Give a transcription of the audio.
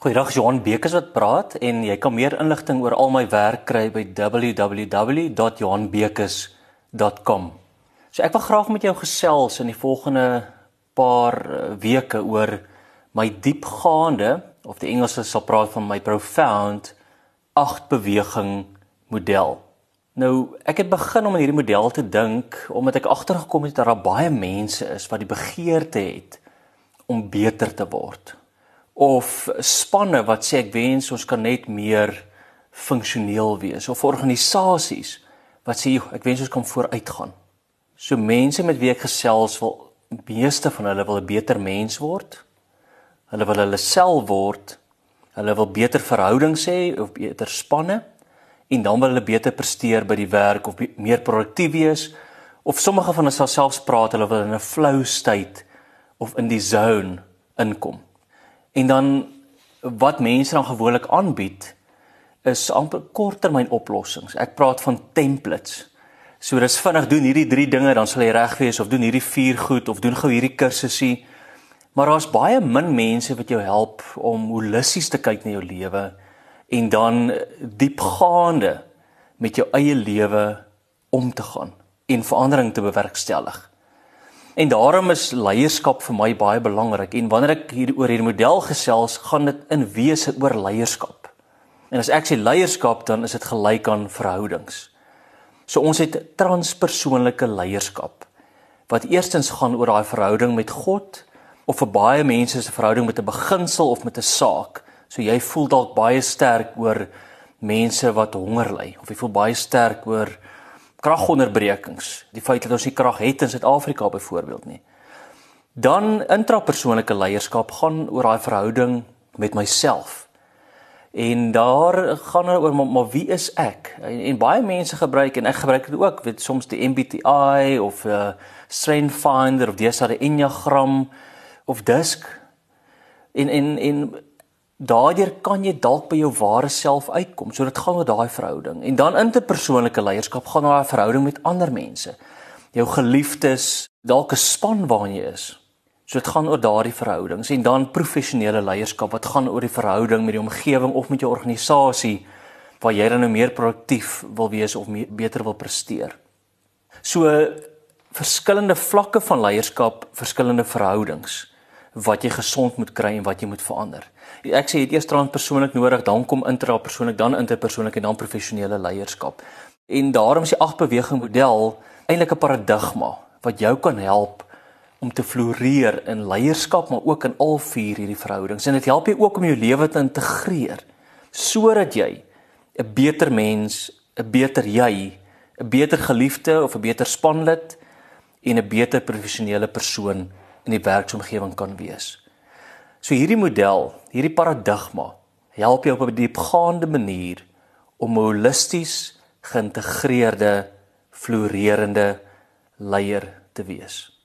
Goeiedag Johan Bekes wat praat en jy kan meer inligting oor al my werk kry by www.johanbekes.com. So ek wil graag met jou gesels in die volgende paar eh, weke oor my diepgaande of die Engelse sal praat van my profound agt beweging model. Nou, ek het begin om aan hierdie model te dink omdat ek agtergekom het dat daar baie mense is wat die begeerte het om beter te word of spanne wat sê ek wens ons kan net meer funksioneel wees of organisasies wat sê ek wens ons kan vooruitgaan. So mense met wie ek gesels wil meeste van hulle wil 'n beter mens word. Hulle wil hulle self word. Hulle wil beter verhoudings hê of beter spanne en dan wil hulle beter presteer by die werk of meer produktief wees of sommige van hulle sal selfs praat hulle wil in 'n flow state of in die zone inkom. En dan wat mense dan gewoonlik aanbied is amper korttermyn oplossings. Ek praat van templates. So dis vinnig doen hierdie 3 dinge dan sal jy reg wees of doen hierdie 4 goed of doen gou hierdie kursusie. Maar daar's baie min mense wat jou help om holisties te kyk na jou lewe en dan diepgaande met jou eie lewe om te gaan en verandering te bewerkstellig. En daarom is leierskap vir my baie belangrik en wanneer ek hier oor hierdie model gesels, gaan dit in wese oor leierskap. En as ek sê leierskap, dan is dit gelyk aan verhoudings. So ons het transpersoonlike leierskap wat eerstens gaan oor daai verhouding met God of vir baie mense is 'n verhouding met 'n beginsel of met 'n saak. So jy voel dalk baie sterk oor mense wat honger ly of jy voel baie sterk oor kragonderbrekings, die feit dat ons nie krag het in Suid-Afrika byvoorbeeld nie. Dan intrapersoonlike leierskap gaan oor daai verhouding met myself. En daar gaan dit oor maar, maar wie is ek? En, en baie mense gebruik en ek gebruik dit ook, weet soms die MBTI of 'n uh, Strength Finder of daar 'n Enneagram of DISC. En en en daardeur kan jy dalk by jou ware self uitkom. So dit gaan oor daai verhouding. En dan interpersoonlike leierskap gaan oor daai verhouding met ander mense. Jou geliefdes, dalk 'n span waarin jy is. So dit gaan oor daardie verhoudings en dan professionele leierskap wat gaan oor die verhouding met die omgewing of met jou organisasie waar jy dan nou meer produktief wil wees of meer, beter wil presteer. So verskillende vlakke van leierskap, verskillende verhoudings wat jy gesond moet kry en wat jy moet verander. Ek sê jy het eers transpersoonlik nodig, dan kom intrapersoonlik, dan interpersoonlik en dan professionele leierskap. En daarom is die ag beweging model eintlik 'n paradigma wat jou kan help om te floreer in leierskap maar ook in al vier hierdie verhoudings. En dit help jou ook om jou lewe te integreer sodat jy 'n beter mens, 'n beter jy, 'n beter geliefde of 'n beter spanlid en 'n beter professionele persoon in die werksomgewing kan wees. So hierdie model, hierdie paradigma help jou op 'n diepgaande manier om 'n holisties geïntegreerde, floreerende leier te wees.